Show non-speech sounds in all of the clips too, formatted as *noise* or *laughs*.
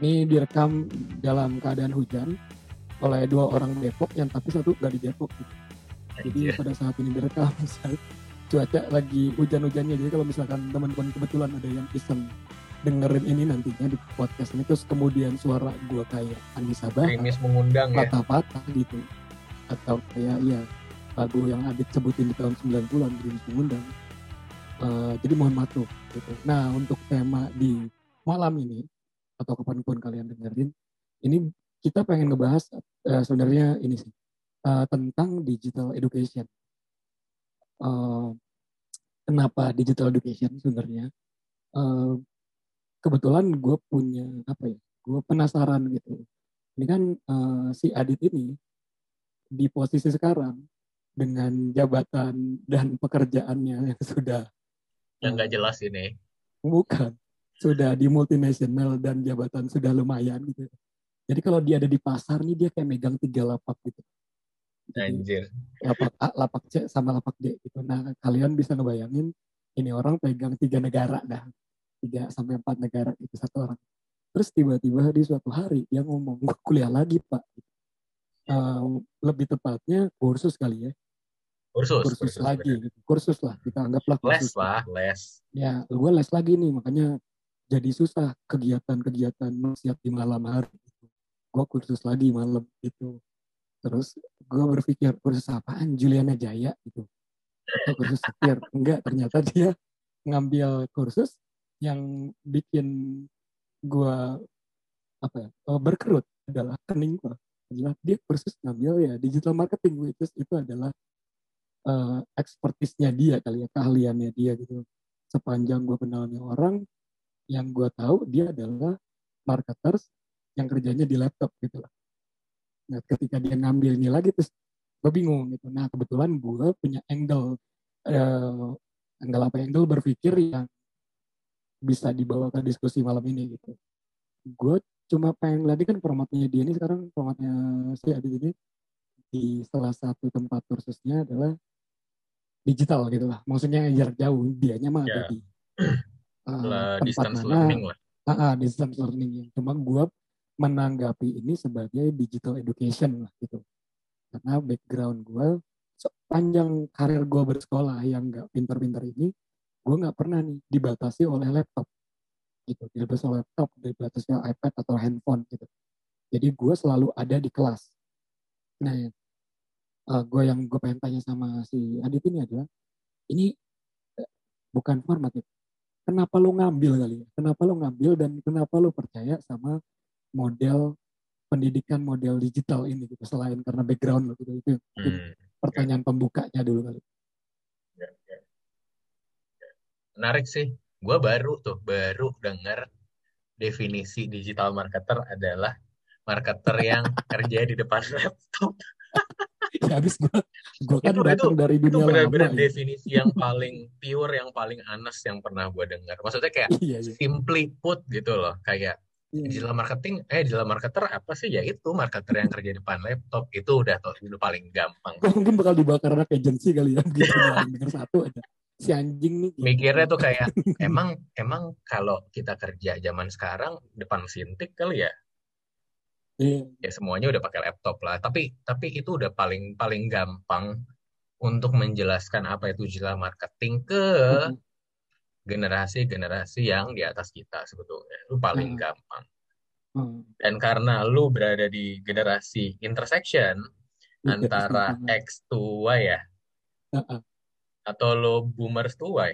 Ini direkam dalam keadaan hujan oleh dua orang Depok yang tapi satu di Depok. Gitu. Jadi Anjir. pada saat ini direkam *laughs* cuaca lagi hujan-hujannya. Jadi kalau misalkan teman-teman kebetulan ada yang iseng dengerin ini nantinya di podcast ini terus kemudian suara gua kayak Anissa Bahar Krimis mengundang ya. patah-patah gitu atau kayak ya lagu yang Adit sebutin di tahun 90-an Grimis mengundang Eh, jadi mohon maaf gitu. Nah untuk tema di malam ini atau kapan pun kalian dengerin ini kita pengen ngebahas eh, sebenarnya ini sih eh, tentang digital education. Eh, kenapa digital education sebenarnya? Eh, kebetulan gue punya apa ya? Gue penasaran gitu. Ini kan eh, si Adit ini di posisi sekarang dengan jabatan dan pekerjaannya yang sudah Yang nggak jelas ini. bukan sudah di multinasional dan jabatan sudah lumayan gitu. Jadi kalau dia ada di pasar nih dia kayak megang tiga lapak gitu. Anjir. lapak A, lapak C sama lapak D gitu. Nah kalian bisa ngebayangin ini orang pegang tiga negara dah, tiga sampai empat negara itu satu orang. Terus tiba-tiba di suatu hari dia ngomong gue kuliah lagi pak. Eh, lebih tepatnya kursus kali ya, Kursus. kursus, lagi, bener. gitu. kursus lah kita anggaplah Les kursus. lah, les. ya gue les lagi nih makanya jadi susah kegiatan-kegiatan siap di malam hari gue kursus lagi malam gitu. Terus gue berpikir kursus apaan? Juliana Jaya? gitu. Atau kursus setir? Enggak ternyata dia ngambil kursus yang bikin gue apa ya eh, berkerut adalah kening gue adalah dia kursus ngambil ya digital marketing which is itu adalah eh, expertise-nya dia kali ya keahliannya dia gitu. Sepanjang gue kenalnya orang yang gue tahu dia adalah marketers yang kerjanya di laptop gitu lah. Nah ketika dia ngambil ini lagi terus gue bingung gitu. Nah kebetulan gue punya angle eh, angle apa angle berpikir yang bisa dibawa ke diskusi malam ini gitu. Gue cuma pengen lagi kan formatnya dia ini sekarang formatnya si Adit ini di salah satu tempat kursusnya adalah digital gitu lah. Maksudnya jarak jauh, dianya mah ada di uh, distance mana, learning lah. Ah, ah, distance learning. Cuma gue menanggapi ini sebagai digital education lah gitu. Karena background gue sepanjang karir gue bersekolah yang gak pinter-pinter ini, gue nggak pernah nih dibatasi oleh laptop gitu, dibatasi oleh laptop, dibatasi oleh iPad atau handphone gitu. Jadi gue selalu ada di kelas. Nah, uh, gue yang gue pengen tanya sama si Adit ini adalah, ini eh, bukan format ya. Kenapa lo ngambil kali ya? Kenapa lo ngambil dan kenapa lo percaya sama model pendidikan model digital ini gitu selain karena background lo gitu itu Hmm. pertanyaan pembukanya dulu kali. ya, ya. Menarik sih. Gue baru tuh, baru dengar definisi digital marketer adalah marketer yang *laughs* kerja di depan laptop. *laughs* Ya habis gue gue kan Itu- datang dari Itu dunia benar-benar lama ya. definisi yang paling pure, yang paling honest yang pernah gue dengar. Maksudnya kayak Iya iya. simply put gitu loh. Kayak Iya. digital marketing, eh digital marketer apa sih? Ya itu marketer yang kerja depan laptop. Itu udah tuh, udah paling gampang. Gue mungkin bakal dibakar anak agency kali ya yang denger satu aja. Si anjing nih. gitu. Mikirnya tuh kayak *laughs* emang emang kalau kita kerja zaman sekarang depan mesin tik kali ya Iya. ya semuanya udah pakai laptop lah tapi tapi itu udah paling paling gampang untuk menjelaskan apa itu digital marketing ke generasi-generasi yang di atas kita sebetulnya itu paling Hmm. gampang Hmm. dan karena lu berada di generasi intersection Iya, antara. X to Y ya atau lo boomers to Y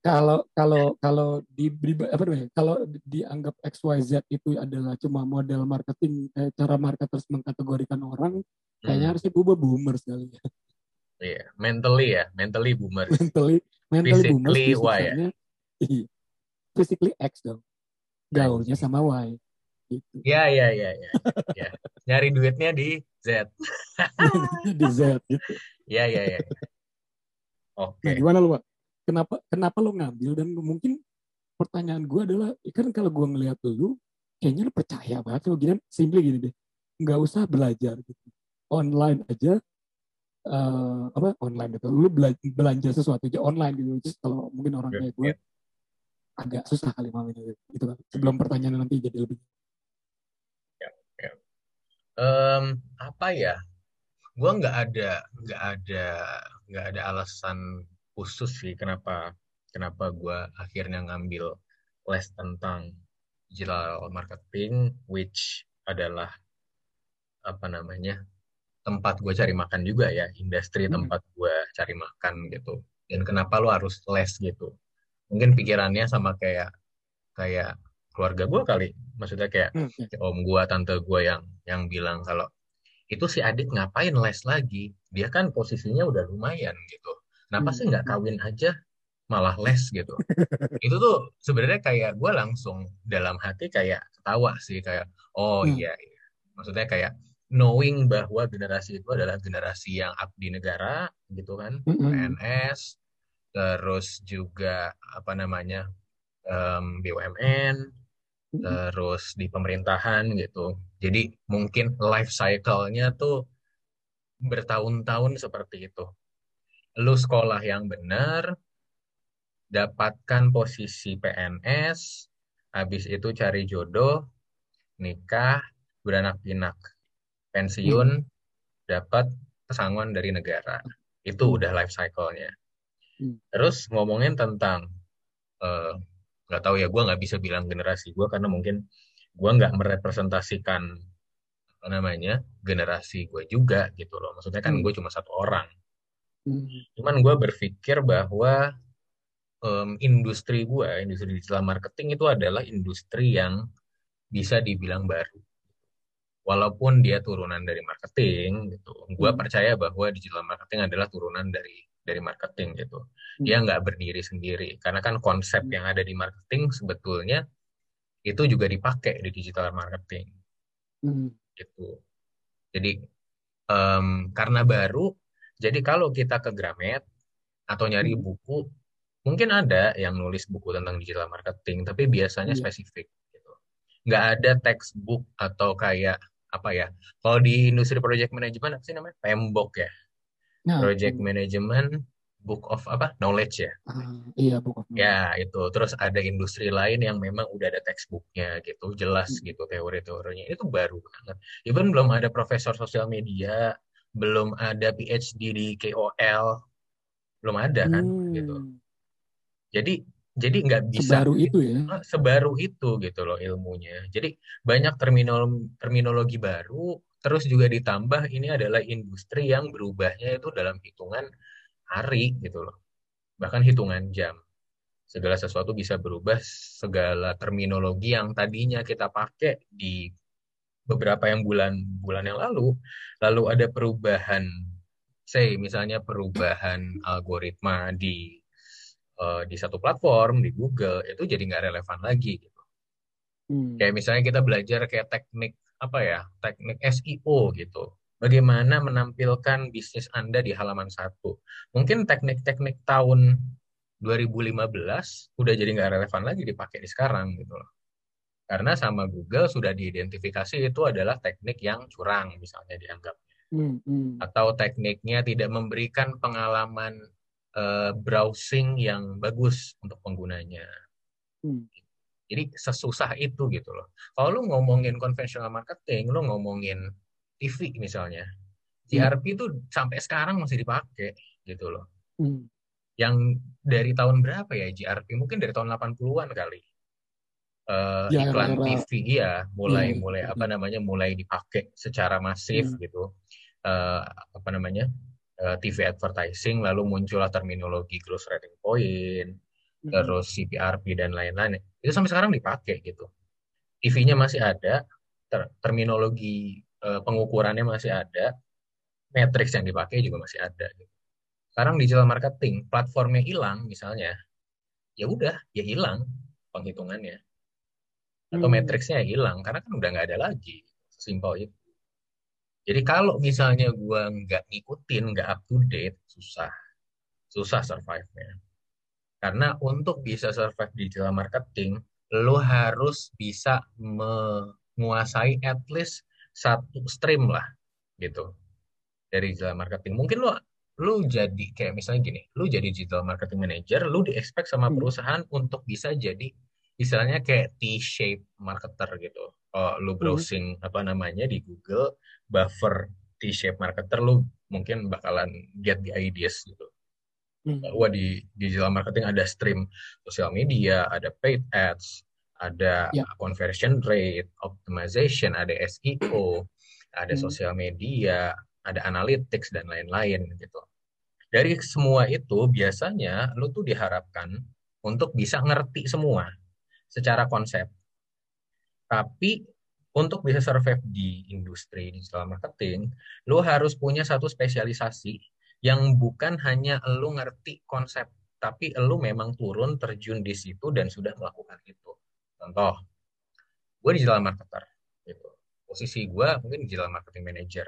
Kalau kalau kalau di, di apa namanya? Kalau di- dianggap XYZ itu adalah cuma model marketing eh, cara marketers mengkategorikan orang, kayaknya Hmm, harusnya gue boomer sekali. Ya. iya mentally ya mentally boomers mentally mentally Physically Y ya? iya. Physically X dong. Gaulnya sama Y gitu. Ya ya ya ya ya. Nyari duitnya di Z. *laughs* Di Z gitu. Ya ya ya. Oke. Nah gimana lu Pak? Kenapa kenapa lu ngambil? Dan mungkin pertanyaan gue adalah kan kalau gue ngeliat lu kayaknya lu percaya banget lu gini simply gini deh nggak usah belajar gitu. Online aja eh, apa online gitu. Lu bela- belanja sesuatu aja online gitu. Just kalau mungkin orang kayak gue iya. agak susah kali mau ini gitu kan. Sebelum pertanyaan nanti jadi lebih. Um, apa ya? Gue nggak ada nggak ada nggak ada alasan khusus sih kenapa kenapa gue akhirnya ngambil les tentang digital marketing, which adalah apa namanya tempat gue cari makan juga ya, industri hmm. tempat gue cari makan gitu. Dan kenapa lo harus les gitu? Mungkin pikirannya sama kayak kayak keluarga gue kali, maksudnya kayak hmm. om gue, tante gue yang yang bilang kalau itu si adik ngapain les lagi? Dia kan posisinya udah lumayan gitu. Kenapa hmm. sih nggak kawin aja malah les gitu? *laughs* itu tuh sebenarnya kayak gue langsung dalam hati kayak ketawa sih kayak oh hmm. iya, iya. Maksudnya kayak knowing bahwa generasi itu adalah generasi yang abdi negara gitu kan mm-hmm. PNS terus juga apa namanya um, BUMN mm-hmm. terus di pemerintahan gitu jadi mungkin life cycle-nya tuh bertahun-tahun seperti itu lu sekolah yang benar dapatkan posisi PNS habis itu cari jodoh nikah beranak pinak pensiun hmm. dapat pesangon dari negara itu hmm. udah life cycle-nya hmm. terus ngomongin tentang eh, nggak uh, tahu ya gue nggak bisa bilang generasi gue karena mungkin gue nggak merepresentasikan apa namanya generasi gue juga gitu loh maksudnya kan hmm. gue cuma satu orang. Cuman gue berpikir bahwa um, industri gue industri digital marketing itu adalah industri yang bisa dibilang baru walaupun dia turunan dari marketing gitu gue hmm. percaya bahwa digital marketing adalah turunan dari dari marketing gitu hmm. dia nggak berdiri sendiri karena kan konsep hmm. yang ada di marketing sebetulnya itu juga dipakai di digital marketing hmm. gitu jadi um, karena baru jadi kalau kita ke Gramet atau nyari hmm. buku mungkin ada yang nulis buku tentang digital marketing tapi biasanya hmm. spesifik gitu nggak ada textbook atau kayak apa ya? Kalau di industri project management apa sih namanya? PMBOK ya. Nah, project hmm. management book of apa? Knowledge ya. Uh, iya book of knowledge. Ya itu. Terus ada industri lain yang memang udah ada textbooknya gitu, jelas hmm. gitu teori-teorinya. Itu baru banget. Even belum ada profesor sosial media, belum ada PhD di KOL, belum ada kan hmm. gitu. Jadi jadi nggak bisa sebaru itu ya? Sebaru itu gitu loh ilmunya. Jadi banyak terminologi terminologi baru terus juga ditambah ini adalah industri yang berubahnya itu dalam hitungan hari gitu loh. Bahkan hitungan jam. Segala sesuatu bisa berubah segala terminologi yang tadinya kita pakai di beberapa yang bulan-bulan yang lalu lalu ada perubahan say misalnya perubahan algoritma di uh, di satu platform di Google itu jadi nggak relevan lagi gitu. Hmm. Kayak misalnya kita belajar kayak teknik apa ya teknik SEO gitu. Bagaimana menampilkan bisnis Anda di halaman satu. Mungkin teknik-teknik tahun 2015 udah jadi nggak relevan lagi dipakai di sekarang gitu loh. Karena sama Google sudah diidentifikasi itu adalah teknik yang curang misalnya dianggap. Hmm, hmm. Atau tekniknya tidak memberikan pengalaman uh, browsing yang bagus untuk penggunanya. Hmm. Jadi sesusah itu gitu loh. Kalau lu ngomongin konvensional marketing, lu ngomongin TV misalnya, hmm. itu sampai sekarang masih dipakai gitu loh. Hmm. Yang dari tahun berapa ya GRP? Mungkin dari tahun 80-an kali. Uh, ya, iklan TV iya mulai hmm. mulai apa namanya mulai dipakai secara masif hmm. gitu. Uh, apa namanya? Eh, TV advertising, lalu muncullah terminologi gross rating point, hmm. terus CPRP dan lain-lain. Itu sampai sekarang dipakai gitu. TV-nya masih ada, ter terminologi uh, pengukurannya masih ada, matrix yang dipakai juga masih ada. Gitu. Sekarang digital marketing, platformnya hilang misalnya, ya udah, ya hilang penghitungannya. Atau hmm. matriksnya hilang, karena kan udah nggak ada lagi. Simpel itu. Jadi kalau misalnya gue nggak ngikutin, nggak up to date, susah. Susah survive-nya. Karena untuk bisa survive di digital marketing, lo harus bisa menguasai at least satu stream lah gitu dari digital marketing. Mungkin lo lu jadi kayak misalnya gini, lu jadi digital marketing manager, lu di expect sama hmm. perusahaan untuk bisa jadi istilahnya kayak T-shape marketer gitu. oh, lu hmm. browsing hmm. apa namanya di Google buffer T-shape marketer lu mungkin bakalan get the ideas gitu hmm. bahwa di digital marketing ada stream sosial media ada paid ads ada yeah. conversion rate optimization ada SEO ada hmm. sosial media ada analytics dan lain-lain gitu dari semua itu biasanya lu tuh diharapkan untuk bisa ngerti semua secara konsep tapi untuk bisa survive di industri digital marketing, lu harus punya satu spesialisasi yang bukan hanya lu ngerti konsep, tapi lu memang turun terjun di situ dan sudah melakukan itu. Contoh, gue digital marketer, gitu. Posisi gue mungkin digital marketing manager.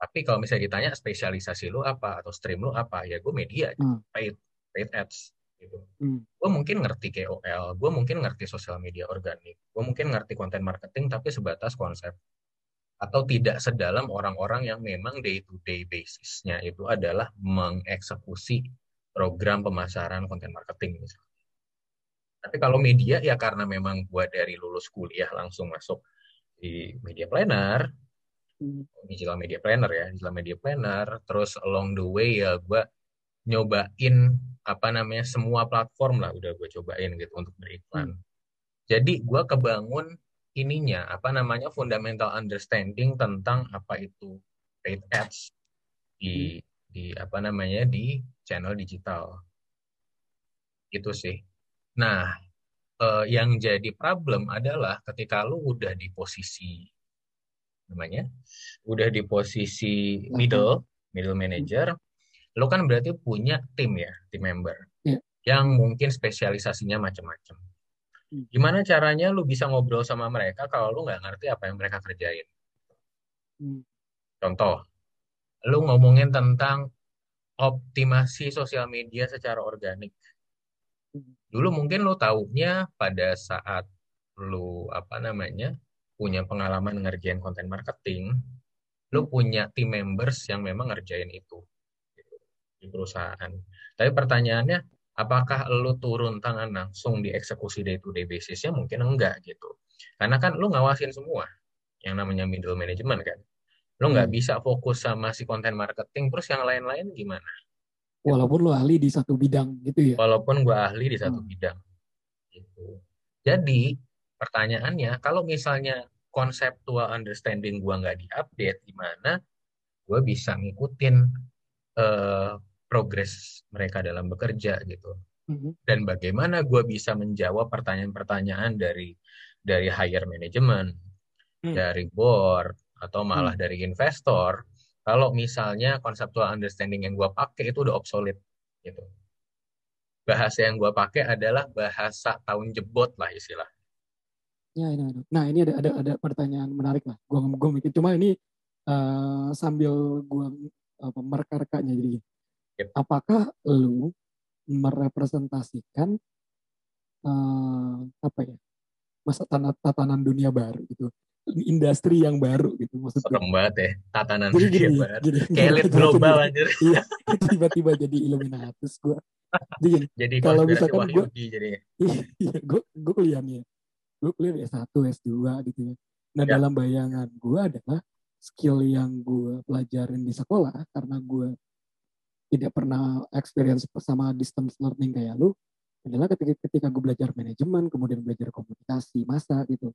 Tapi kalau misalnya ditanya spesialisasi lu apa atau stream lu apa, ya gue media, hmm. paid, paid ads gitu. Hmm. Gue mungkin ngerti KOL, gue mungkin ngerti sosial media organik, gue mungkin ngerti konten marketing tapi sebatas konsep atau tidak sedalam orang-orang yang memang day to day basisnya itu adalah mengeksekusi program pemasaran konten marketing misalnya. Tapi kalau media ya karena memang gue dari lulus kuliah langsung masuk di media planner, hmm. digital media planner ya, digital media planner, terus along the way ya gue nyobain apa namanya semua platform lah udah gue cobain gitu untuk beriklan. Hmm. Jadi gue kebangun ininya apa namanya fundamental understanding tentang apa itu paid ads di hmm. di apa namanya di channel digital. Itu sih. Nah, eh, yang jadi problem adalah ketika lu udah di posisi namanya udah di posisi middle middle manager lo kan berarti punya tim ya, tim member. Yeah. Yang mungkin spesialisasinya macam-macam. Hmm. Gimana caranya lu bisa ngobrol sama mereka kalau lu nggak ngerti apa yang mereka kerjain? Hmm. Contoh, lu ngomongin tentang optimasi sosial media secara organik. Hmm. Dulu mungkin lu taunya pada saat lu apa namanya punya pengalaman ngerjain konten marketing, lu punya tim members yang memang ngerjain itu di perusahaan. Tapi pertanyaannya, apakah lu turun tangan langsung di eksekusi day to day basisnya? Mungkin enggak gitu. Karena kan lu ngawasin semua yang namanya middle management kan. Lu nggak hmm. bisa fokus sama si konten marketing, terus yang lain-lain gimana? Walaupun lu ahli di satu bidang gitu ya? Walaupun gua ahli di satu hmm. bidang. Gitu. Jadi pertanyaannya, kalau misalnya konseptual understanding gua nggak diupdate, gimana gue bisa ngikutin uh, progres mereka dalam bekerja gitu. Mm-hmm. Dan bagaimana gue bisa menjawab pertanyaan-pertanyaan dari dari higher management, mm. dari board atau malah mm. dari investor. Kalau misalnya conceptual understanding yang gue pakai itu udah obsolete gitu. Bahasa yang gue pakai adalah bahasa tahun jebot lah istilah. Ya, ini, ini. Nah ini ada ada ada pertanyaan menarik lah. Gue gue mikir cuma ini uh, sambil gue uh, mereka-rekanya jadi Yep. Apakah lu merepresentasikan uh, apa ya masa tatanan dunia baru gitu? Industri yang baru gitu maksudnya. Serem banget ya tatanan jadi dunia gini, baru. gini, kayak elit global anjir. Iya tiba-tiba jadi Illuminatus gue jadi, jadi kalau misalkan gue jadi iya gue gue kuliahnya gue kuliah S1 S2 gitu ya. Nah ya. dalam bayangan gue adalah skill yang gue pelajarin di sekolah karena gue tidak pernah experience sama distance learning kayak lu adalah ketika ketika gue belajar manajemen kemudian belajar komunikasi masa gitu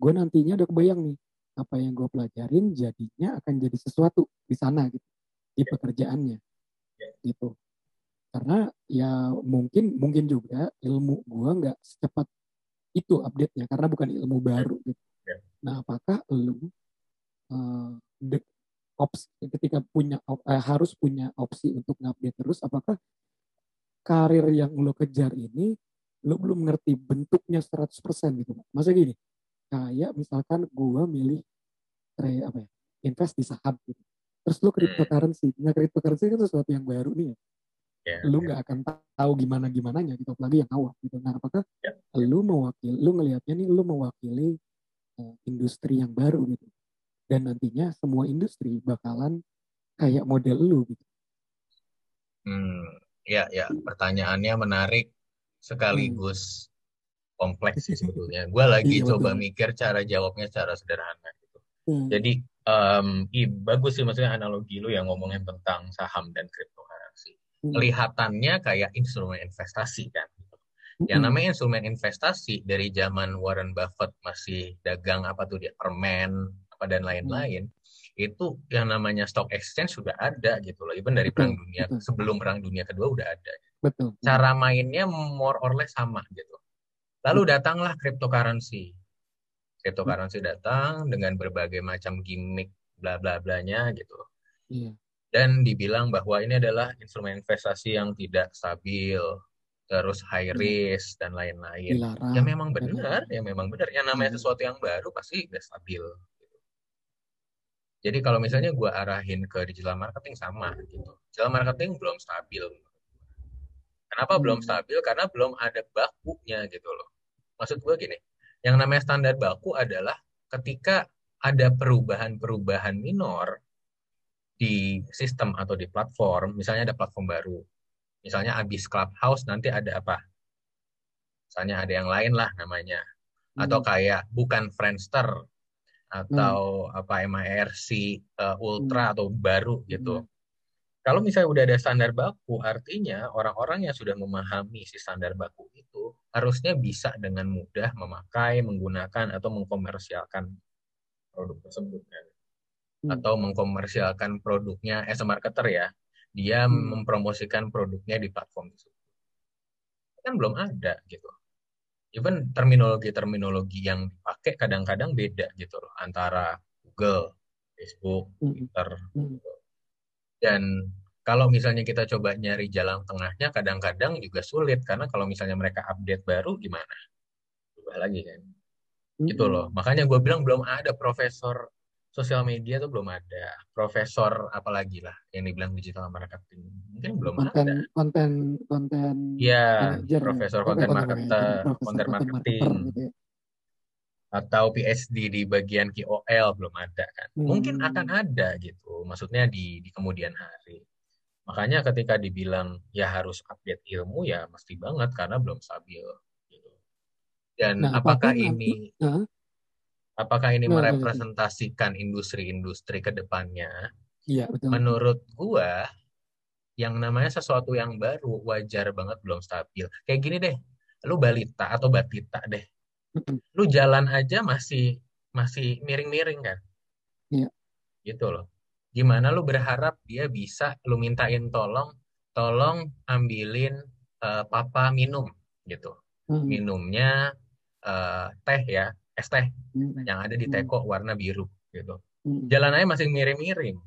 gue nantinya udah kebayang nih apa yang gue pelajarin jadinya akan jadi sesuatu di sana gitu di pekerjaannya gitu karena ya mungkin mungkin juga ilmu gue nggak secepat itu update-nya karena bukan ilmu baru gitu. Nah, apakah lu uh, opsi ketika punya eh, harus punya opsi untuk ngupdate terus apakah karir yang lo kejar ini lo belum ngerti bentuknya 100% gitu masa gini kayak misalkan gua milih tre apa ya invest di saham gitu terus lo cryptocurrency nah cryptocurrency kan sesuatu yang baru nih ya yeah, lu ya. nggak yeah. akan tahu gimana gimana nya gitu apalagi yang awal gitu nah apakah yeah. lu mewakili lu ngelihatnya nih lu mewakili uh, industri yang baru gitu dan nantinya semua industri bakalan kayak model lu gitu. Hmm, ya ya pertanyaannya menarik sekaligus hmm. kompleks sih sebetulnya. Gue lagi Iya, coba betul. mikir cara jawabnya secara sederhana gitu. Hmm. Jadi em, i, bagus sih maksudnya analogi lu yang ngomongin tentang saham dan cryptocurrency. Hmm. Kelihatannya kayak instrumen investasi kan. Yang Mm-mm. namanya instrumen investasi dari zaman Warren Buffett masih dagang apa tuh dia permen apa dan lain-lain itu yang namanya stock exchange sudah ada gitu loh. Even dari Betul, perang dunia betul. sebelum perang dunia kedua udah ada. Betul. Cara mainnya more or less sama gitu. Lalu datanglah cryptocurrency. Cryptocurrency datang dengan berbagai macam gimmick bla bla blanya gitu. Iya. Dan dibilang bahwa ini adalah instrumen investasi yang tidak stabil, terus high Iya. risk dan lain-lain. Ya memang benar, ya memang benar. Yang namanya Hmm. sesuatu yang baru pasti tidak stabil. Jadi kalau misalnya gue arahin ke digital marketing sama gitu. Digital marketing belum stabil. Kenapa Hmm. belum stabil? Karena belum ada bakunya gitu loh. Maksud gue gini, yang namanya standar baku adalah ketika ada perubahan-perubahan minor di sistem atau di platform, misalnya ada platform baru, misalnya abis Clubhouse nanti ada apa? Misalnya ada yang lain lah namanya, atau Hmm. kayak bukan Friendster atau apa MIRC uh, Ultra atau baru gitu. Hmm. Kalau misalnya udah ada standar baku, artinya orang-orang yang sudah memahami si standar baku itu harusnya bisa dengan mudah memakai, menggunakan atau mengkomersialkan produk tersebut kan. Hmm. Atau mengkomersialkan produknya as a marketer ya. Dia Hmm. mempromosikan produknya di platform tersebut. Kan belum ada gitu. Even terminologi-terminologi yang dipakai kadang-kadang beda gitu loh antara Google, Facebook, Hmm. Twitter, Hmm. Dan kalau misalnya kita coba nyari jalan tengahnya, kadang-kadang juga sulit karena kalau misalnya mereka update baru gimana? Ubah lagi kan? Gitu Hmm. loh. Makanya gue bilang belum ada profesor sosial media tuh belum ada. Profesor apalagi lah yang dibilang digital marketing. Mungkin belum konten ada. konten konten Iya, manager ya. profesor konten marketer, konten marketing. gitu ya. atau PhD di bagian KOL belum ada kan. Mungkin Hmm. akan ada gitu. Maksudnya di di kemudian hari. Makanya ketika dibilang ya harus update ilmu ya mesti banget karena belum stabil gitu. Dan Nah, apakah ini? Apakah ini Nah, nah, nah. merepresentasikan industri-industri ke depannya? Iya betul. Menurut gua yang namanya sesuatu yang baru wajar banget belum stabil. Kayak gini deh. Lu balita atau batita deh. Lu jalan aja masih masih miring-miring kan? Iya. Gitu loh. Gimana lu berharap dia bisa lu mintain tolong tolong ambilin eh, papa minum gitu. Hmm. Minumnya eh, teh ya, es teh Hmm. yang ada di teko warna biru gitu. Jalan aja masih miring-miring.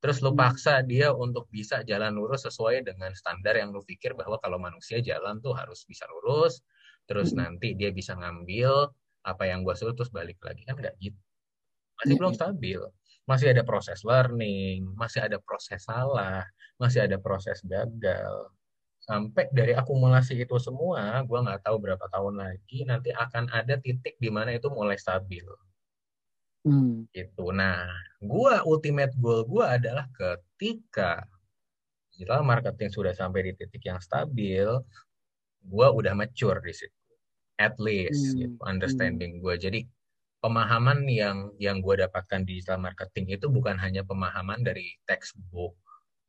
Terus lu paksa dia untuk bisa jalan lurus sesuai dengan standar yang lu pikir bahwa kalau manusia jalan tuh harus bisa lurus. Terus nanti dia bisa ngambil apa yang gua suruh terus balik lagi kan nggak gitu. Masih belum stabil. Masih ada proses learning, masih ada proses salah, masih ada proses gagal. Sampai dari akumulasi itu semua, gua nggak tahu berapa tahun lagi nanti akan ada titik di mana itu mulai stabil Hmm. gitu. Nah, gua ultimate goal gua adalah ketika digital marketing sudah sampai di titik yang stabil, gua udah mature di situ. At least Hmm. gitu, understanding gua. Jadi pemahaman yang yang gua dapatkan di digital marketing itu bukan hanya pemahaman dari textbook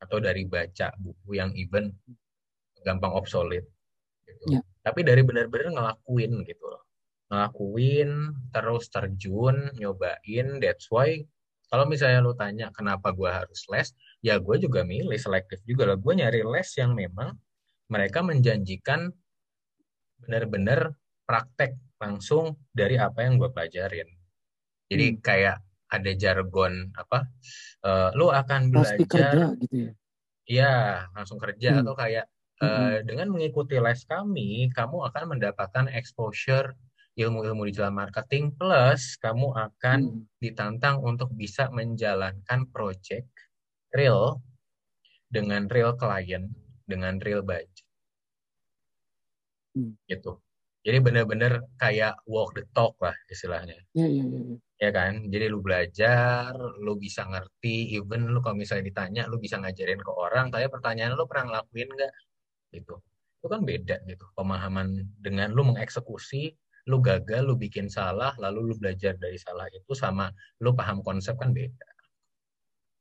atau dari baca buku yang even gampang obsolete gitu. Ya. Tapi dari benar-benar ngelakuin gitu loh ngelakuin terus terjun nyobain that's why kalau misalnya lu tanya kenapa gua harus les ya gue juga milih selektif juga lah gue nyari les yang memang mereka menjanjikan benar-benar praktek langsung dari apa yang gue pelajarin jadi Hmm. kayak ada jargon apa eh, lu akan belajar kerja gitu ya. Iya, langsung kerja Hmm. atau kayak eh, dengan mengikuti les kami, kamu akan mendapatkan exposure ilmu-ilmu digital marketing plus kamu akan Hmm. ditantang untuk bisa menjalankan project real dengan real client, dengan real budget. Hmm. Gitu. Jadi benar-benar kayak walk the talk lah istilahnya. Iya, iya, iya. iya. ya kan jadi lu belajar lu bisa ngerti even lu kalau misalnya ditanya lu bisa ngajarin ke orang tapi pertanyaan lu pernah ngelakuin nggak gitu itu kan beda gitu pemahaman dengan lu mengeksekusi lu gagal, lu bikin salah, lalu lu belajar dari salah itu sama lu paham konsep kan beda.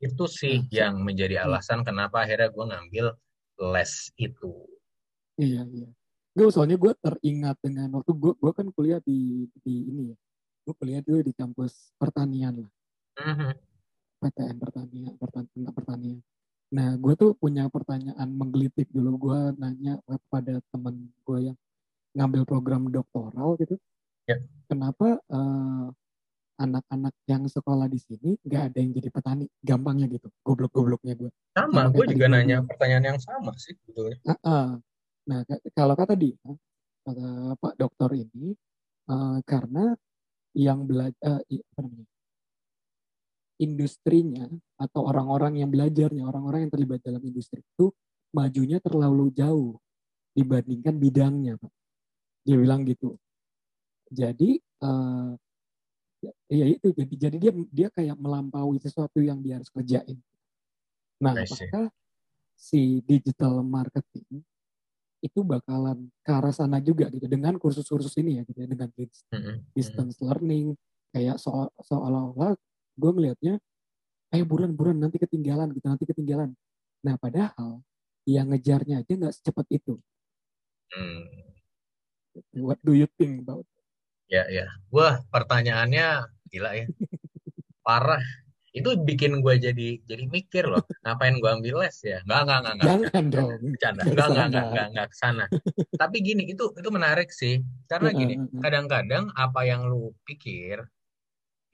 Itu sih hmm. yang menjadi hmm. alasan kenapa akhirnya gue ngambil les itu. Iya, iya. Gue soalnya gue teringat dengan waktu gue gue kan kuliah di di ini ya. Gue kuliah dulu di kampus pertanian lah. Mm-hmm. PTN pertanian, pertanian, pertanian. Nah, gue tuh punya pertanyaan menggelitik dulu. Gue nanya kepada temen gue yang ngambil program doktoral gitu. Ya. Kenapa uh, anak-anak yang sekolah di sini nggak ada yang jadi petani? Gampangnya gitu. Goblok-gobloknya gue. Sama, gue juga nanya pertanyaan yang sama sih sebetulnya. Uh, uh. Nah, kalau kata dia, kata Pak Dokter ini, uh, karena yang belajar, uh, apa namanya, industrinya atau orang-orang yang belajarnya, orang-orang yang terlibat dalam industri itu majunya terlalu jauh dibandingkan bidangnya, Pak. Dia bilang gitu. Jadi uh, ya, itu jadi jadi dia dia kayak melampaui sesuatu yang dia harus kerjain. Nah apakah si digital marketing itu bakalan ke arah sana juga gitu dengan kursus-kursus ini ya gitu ya dengan distance learning kayak soal seolah-olah gue melihatnya eh buruan-buruan nanti ketinggalan gitu nanti ketinggalan nah padahal yang ngejarnya aja nggak secepat itu hmm. What do you think about? Ya ya, wah pertanyaannya gila ya, *laughs* parah. Itu bikin gue jadi jadi mikir loh, ngapain gue ambil les ya? Enggak enggak enggak. Jangan dong. Bercanda. Enggak enggak enggak enggak enggak ke sana. Tapi gini, itu itu menarik sih, karena gini, kadang-kadang apa yang lu pikir,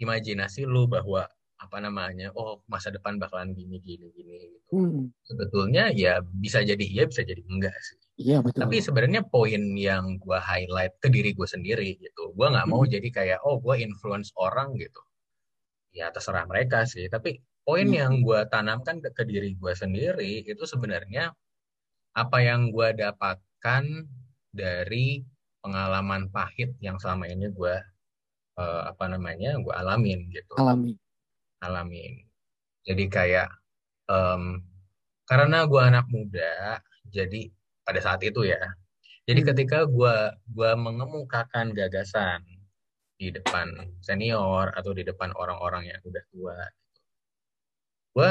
imajinasi lu bahwa apa namanya oh masa depan bakalan gini gini gini gitu hmm. sebetulnya ya bisa jadi iya bisa jadi enggak sih iya betul tapi sebenarnya poin yang gue highlight ke diri gue sendiri gitu gue nggak mau hmm. jadi kayak oh gue influence orang gitu ya terserah mereka sih tapi poin hmm. yang gue tanamkan ke, ke diri gue sendiri itu sebenarnya apa yang gue dapatkan dari pengalaman pahit yang selama ini gue uh, apa namanya gue alamin gitu alami alamin. Jadi kayak um, karena gue anak muda, jadi pada saat itu ya. Jadi hmm. ketika gue gua mengemukakan gagasan di depan senior atau di depan orang-orang yang udah tua, gue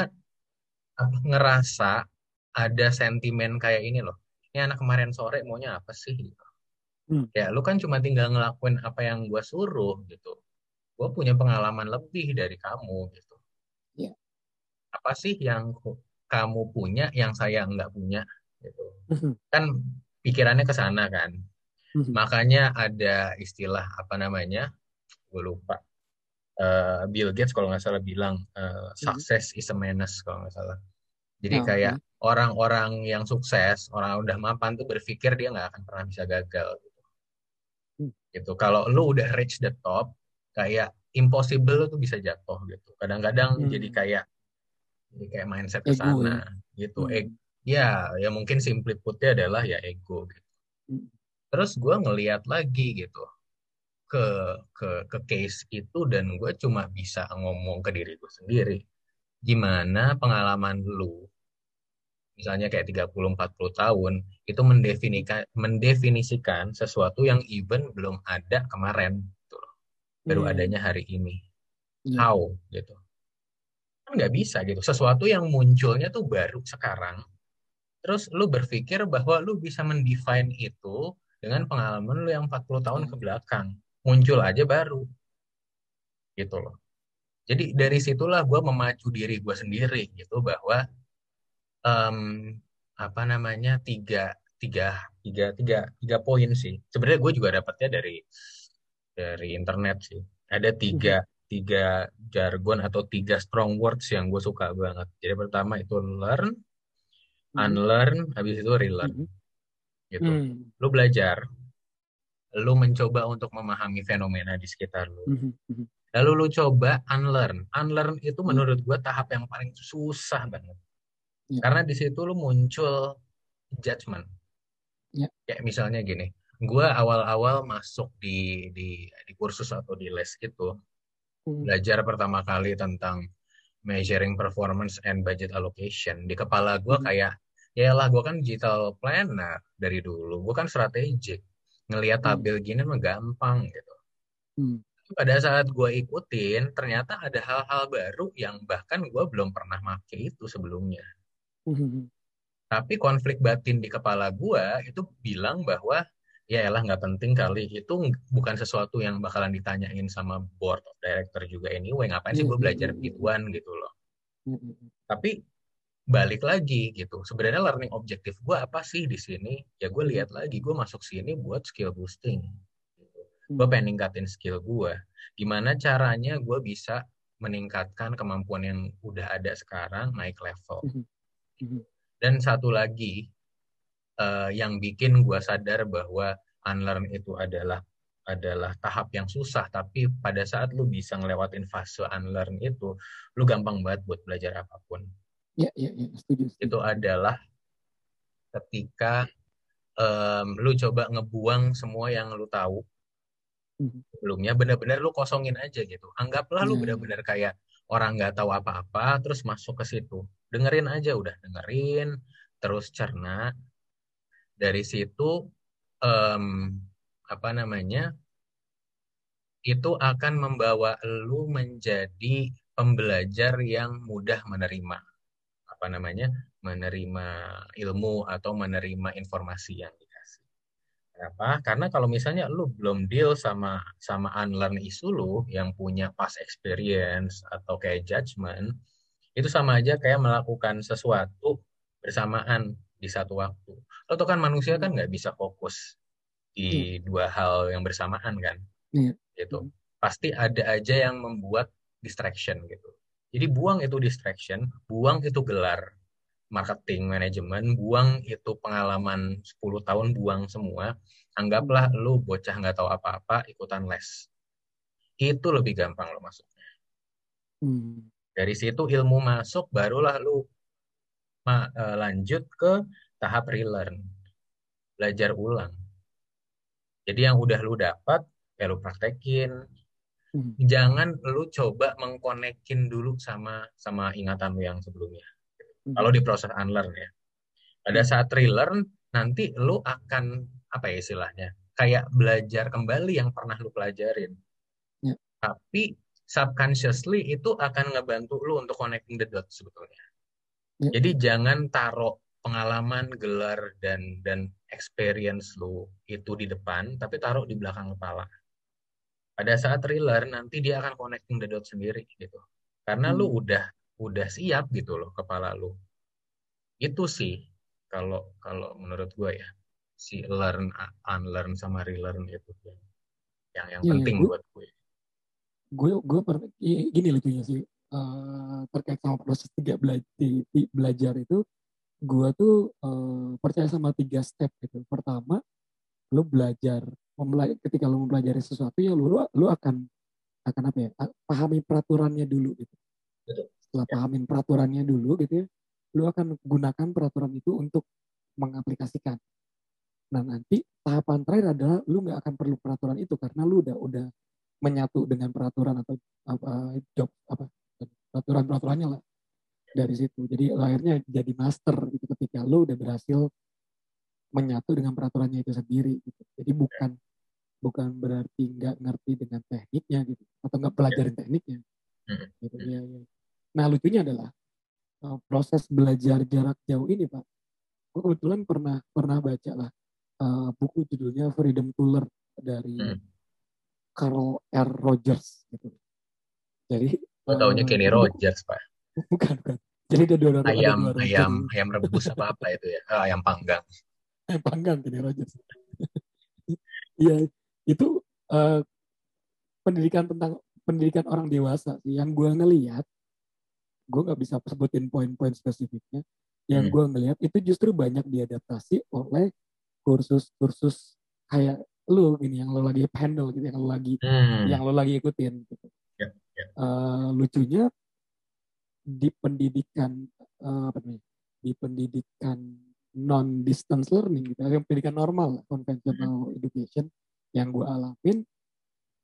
ngerasa ada sentimen kayak ini loh. Ini anak kemarin sore maunya apa sih? Hmm. Ya lu kan cuma tinggal ngelakuin apa yang gue suruh gitu gue punya pengalaman lebih dari kamu gitu. Yeah. Apa sih yang kamu punya yang saya nggak punya gitu. Mm-hmm. Kan pikirannya ke sana kan. Mm-hmm. Makanya ada istilah apa namanya? Gue lupa. Uh, Bill Gates kalau nggak salah bilang uh, success is a menace kalau nggak salah. Jadi oh, kayak orang-orang yang sukses, orang udah mapan tuh berpikir dia nggak akan pernah bisa gagal gitu. Gitu. Kalau lu udah reach the top, kayak impossible tuh bisa jatuh gitu. Kadang-kadang hmm. jadi kayak jadi kayak mindset ke sana ya? gitu. Hmm. E ya, ya mungkin simply putnya adalah ya ego gitu. Hmm. Terus gue ngeliat lagi gitu ke ke ke case itu dan gue cuma bisa ngomong ke diri gue sendiri. Gimana pengalaman lu misalnya kayak 30 40 tahun itu mendefinisikan mendefinisikan sesuatu yang even belum ada kemarin baru hmm. adanya hari ini. Hmm. How gitu. Kan nggak bisa gitu. Sesuatu yang munculnya tuh baru sekarang. Terus lu berpikir bahwa lu bisa mendefine itu dengan pengalaman lu yang 40 tahun ke belakang. Muncul aja baru. Gitu loh. Jadi dari situlah gue memacu diri gue sendiri gitu bahwa um, apa namanya tiga tiga tiga tiga tiga poin sih. Sebenarnya gue juga dapatnya dari dari internet sih. Ada tiga mm -hmm. tiga jargon atau tiga strong words yang gue suka banget. Jadi pertama itu learn, mm -hmm. unlearn, habis itu relearn. Mm -hmm. Gitu. Mm -hmm. Lu belajar, lu mencoba untuk memahami fenomena di sekitar lu. Mm -hmm. Lalu lu coba unlearn. Unlearn itu mhm. menurut gue tahap yang paling susah banget. Yeah. Karena di situ lu muncul judgment. Yeah. Kayak misalnya gini, gue awal-awal masuk di, di di kursus atau di les itu hmm. belajar pertama kali tentang measuring performance and budget allocation di kepala gue hmm. kayak ya lah gue kan digital planner dari dulu gue kan strategik ngelihat Hmm. tabel gini mah gampang gitu. Hmm. Pada saat gue ikutin, ternyata ada hal-hal baru yang bahkan gue belum pernah make itu sebelumnya. Hmm. *laughs* Tapi konflik batin di kepala gue itu bilang bahwa ya elah nggak penting kali itu bukan sesuatu yang bakalan ditanyain sama board of director juga anyway ngapain sih gue iya, belajar iya, iya. begituan gitu loh Hmm, hmm, hmm. tapi balik lagi gitu sebenarnya learning objektif gue apa sih di sini ya gue lihat lagi gue masuk sini buat skill boosting gue Hmm. pengen ningkatin skill gue gimana caranya gue bisa meningkatkan kemampuan yang udah ada sekarang naik level Hmm. Hmm. Dan satu lagi eh, yang bikin gue sadar bahwa unlearn itu adalah adalah tahap yang susah tapi pada saat lu bisa ngelewatin fase unlearn itu lu gampang banget buat belajar apa pun Ya, ya, ya, setuju, setuju. itu adalah ketika em, lu coba ngebuang semua yang lu tahu Hmm. sebelumnya benar-benar lu kosongin aja gitu anggaplah lu Ya. benar-benar kayak orang nggak tahu apa-apa terus masuk ke situ dengerin aja udah dengerin terus cerna dari situ em, apa namanya itu akan membawa lu menjadi pembelajar yang mudah menerima apa namanya menerima ilmu atau menerima informasi yang dikasih. Kenapa? Karena kalau misalnya lu belum deal sama sama unlearn isu lu yang punya past experience atau kayak judgment, itu sama aja kayak melakukan sesuatu bersamaan di satu waktu. Lo tuh kan manusia kan nggak bisa fokus di dua hal yang bersamaan kan, Iya. gitu. Pasti ada aja yang membuat distraction gitu. Jadi buang itu distraction, buang itu gelar marketing manajemen, buang itu pengalaman 10 tahun, buang semua. Anggaplah lu bocah nggak tahu apa-apa, ikutan les. Itu lebih gampang lo masuknya. Hmm. Dari situ ilmu masuk, barulah lu ma- eh, lanjut ke tahap relearn. Belajar ulang. Jadi yang udah lu dapat, ya lu praktekin. Hmm. Jangan lu coba mengkonekin dulu sama sama ingatan lu yang sebelumnya. Hmm. Kalau di proses unlearn ya. Pada saat relearn, nanti lu akan, apa ya istilahnya, kayak belajar kembali yang pernah lu pelajarin. Ya. Tapi subconsciously itu akan ngebantu lu untuk connecting the dots sebetulnya. Ya. Jadi jangan taruh pengalaman, gelar, dan dan experience lu itu di depan, tapi taruh di belakang kepala. Pada saat relearn, nanti dia akan connecting the dots sendiri gitu. Karena lu Hmm. udah udah siap gitu loh kepala lu. Itu sih kalau kalau menurut gue ya si learn unlearn sama relearn itu yang yang, yang Iya, penting gue- buat gue. Gue gue per- gini lucunya sih eh, terkait sama proses tiga belajar belajar itu gue tuh eh, percaya sama tiga step gitu. Pertama lu belajar ketika lu mempelajari sesuatu ya lu lu akan akan apa ya pahami peraturannya dulu gitu. Setelah Ya. pahamin peraturannya dulu gitu ya lu akan gunakan peraturan itu untuk mengaplikasikan. Nah nanti tahapan terakhir adalah lu nggak akan perlu peraturan itu karena lu udah udah menyatu dengan peraturan atau apa job apa peraturan peraturannya lah dari situ jadi akhirnya jadi master gitu ketika lu udah berhasil menyatu dengan peraturannya itu sendiri gitu jadi bukan bukan berarti nggak ngerti dengan tekniknya gitu atau nggak pelajarin tekniknya Hmm. gitu ya, ya. nah lucunya adalah uh, proses belajar jarak jauh ini pak gue kebetulan pernah pernah baca lah uh, buku judulnya Freedom Learn dari Hmm. Carl R. Rogers gitu jadi Gue taunya uh, Kenny Rogers pak. *laughs* bukan bukan jadi ada dua ada Ayam dua ayam ayam rebus apa apa itu ya? Ah, ayam panggang. *laughs* Eh, panggang Kenny Rogers. *laughs* Iya, itu eh, pendidikan tentang pendidikan orang dewasa sih. Yang gue ngelihat, gue nggak bisa sebutin poin-poin spesifiknya. Yang Hmm. gue ngelihat itu justru banyak diadaptasi oleh kursus-kursus kayak lu gini yang lo lagi handle gitu, yang lo lagi Hmm. yang lo lagi ikutin gitu. Ya, ya. Eh, lucunya di pendidikan eh, apa namanya? Di pendidikan non distance learning gitu, yang pendidikan normal, conventional education yang gue alamin,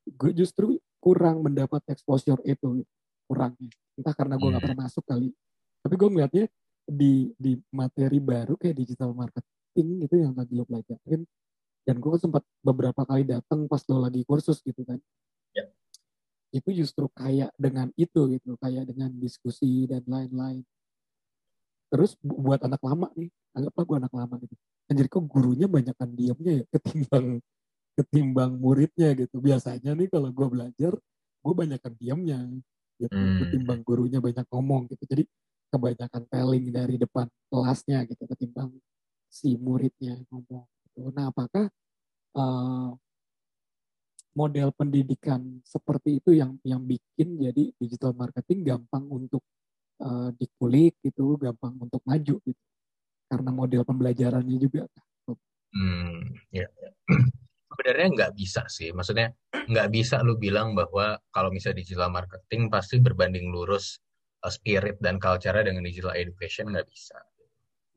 gue justru kurang mendapat exposure itu kurangnya. Entah karena gue nggak Hmm. pernah masuk kali, tapi gue melihatnya di di materi baru kayak digital marketing gitu yang lagi lo pelajarin dan gue sempat beberapa kali datang pas lo lagi kursus gitu kan Ya. itu justru kayak dengan itu gitu kayak dengan diskusi dan lain-lain terus bu- buat anak lama nih anggaplah gue anak lama gitu anjir kok gurunya banyakkan diamnya ya ketimbang ketimbang muridnya gitu biasanya nih kalau gue belajar gue banyakkan diamnya gitu Hmm. ketimbang gurunya banyak ngomong gitu jadi kebanyakan telling dari depan kelasnya gitu ketimbang si muridnya ngomong. Nah apakah eh, model pendidikan seperti itu yang yang bikin jadi digital marketing gampang untuk eh, dikulik gitu gampang untuk maju gitu karena model pembelajarannya juga Hmm, ya. ya. *clears throat* Sebenarnya nggak bisa sih. Maksudnya nggak bisa lu bilang bahwa kalau misalnya digital marketing pasti berbanding lurus uh, spirit dan culture dengan digital education nggak bisa.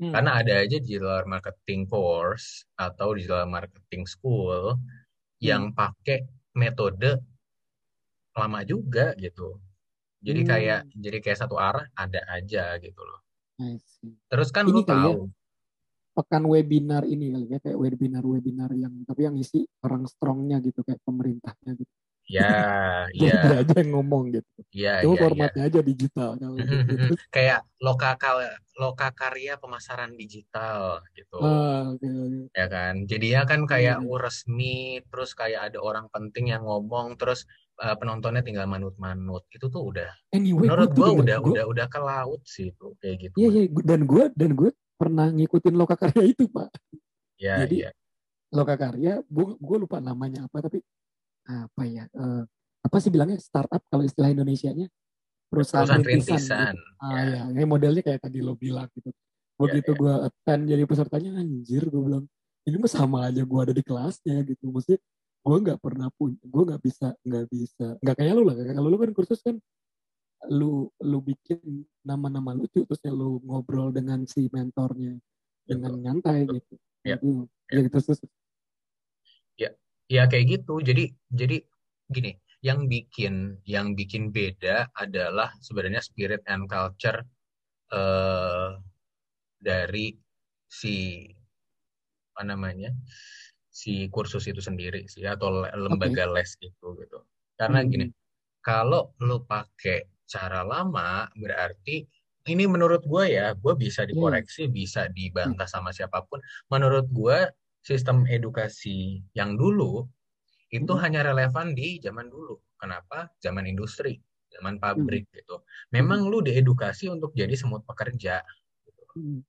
Hmm. Karena ada aja digital marketing course atau digital marketing school yang pakai metode lama juga gitu. Jadi Hmm. kayak jadi kayak satu arah ada aja gitu loh. Terus kan Ini lu ya, tahu pekan webinar ini kali ya kayak webinar-webinar yang tapi yang isi orang strongnya gitu kayak pemerintahnya gitu *laughs* ya, jadi ya, aja yang ngomong gitu. Ya, cuma ya, ya. formatnya aja digital kalau *laughs* gitu. Kayak loka loka karya pemasaran digital gitu. Ah, oke, oke. ya kan? Jadinya kan kayak Hmm. resmi terus kayak ada orang penting yang ngomong terus uh, penontonnya tinggal manut-manut. Itu tuh udah anyway menurut gue udah gua- udah udah ke laut sih itu kayak gitu iya iya. Gua- dan gue dan gue pernah ngikutin loka karya itu pak. Ya jadi- ya. loka karya gue lupa namanya apa tapi apa ya eh, apa sih bilangnya startup kalau istilah Indonesianya perusahaan, perusahaan rintisan, rintisan gitu. ah ya. ya kayak modelnya kayak tadi lo bilang gitu begitu ya. gue attend jadi pesertanya anjir gue bilang ini mah sama aja gue ada di kelasnya gitu maksudnya gue nggak pernah punya gue nggak bisa nggak bisa nggak kayak lu lah kalau lu kan kursus kan lu lu bikin nama-nama lucu terus ya lu ngobrol dengan si mentornya dengan nyantai gitu Ya. Gitu. ya gitu terus ya kayak gitu. Jadi jadi gini yang bikin yang bikin beda adalah sebenarnya spirit and culture eh dari si apa namanya si kursus itu sendiri sih atau le- lembaga les itu gitu. Karena Hmm. gini kalau lo pakai cara lama berarti ini menurut gue ya gue bisa dikoreksi bisa dibantah sama siapa pun. Menurut gue sistem edukasi yang dulu itu Mhm. hanya relevan di zaman dulu. Kenapa? Zaman industri, zaman pabrik Hmm. gitu. Memang lu diedukasi untuk jadi semut pekerja. Hmm.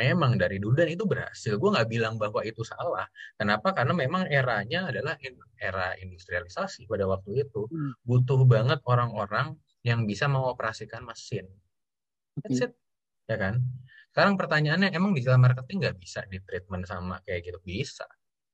Memang dari dulu dan itu berhasil. Gue nggak bilang bahwa itu salah. Kenapa? Karena memang eranya adalah era industrialisasi pada waktu itu. Hmm. Butuh banget orang-orang yang bisa mengoperasikan mesin. That's it. Ya kan? Sekarang pertanyaannya, emang digital marketing nggak bisa di treatment sama kayak gitu? Bisa.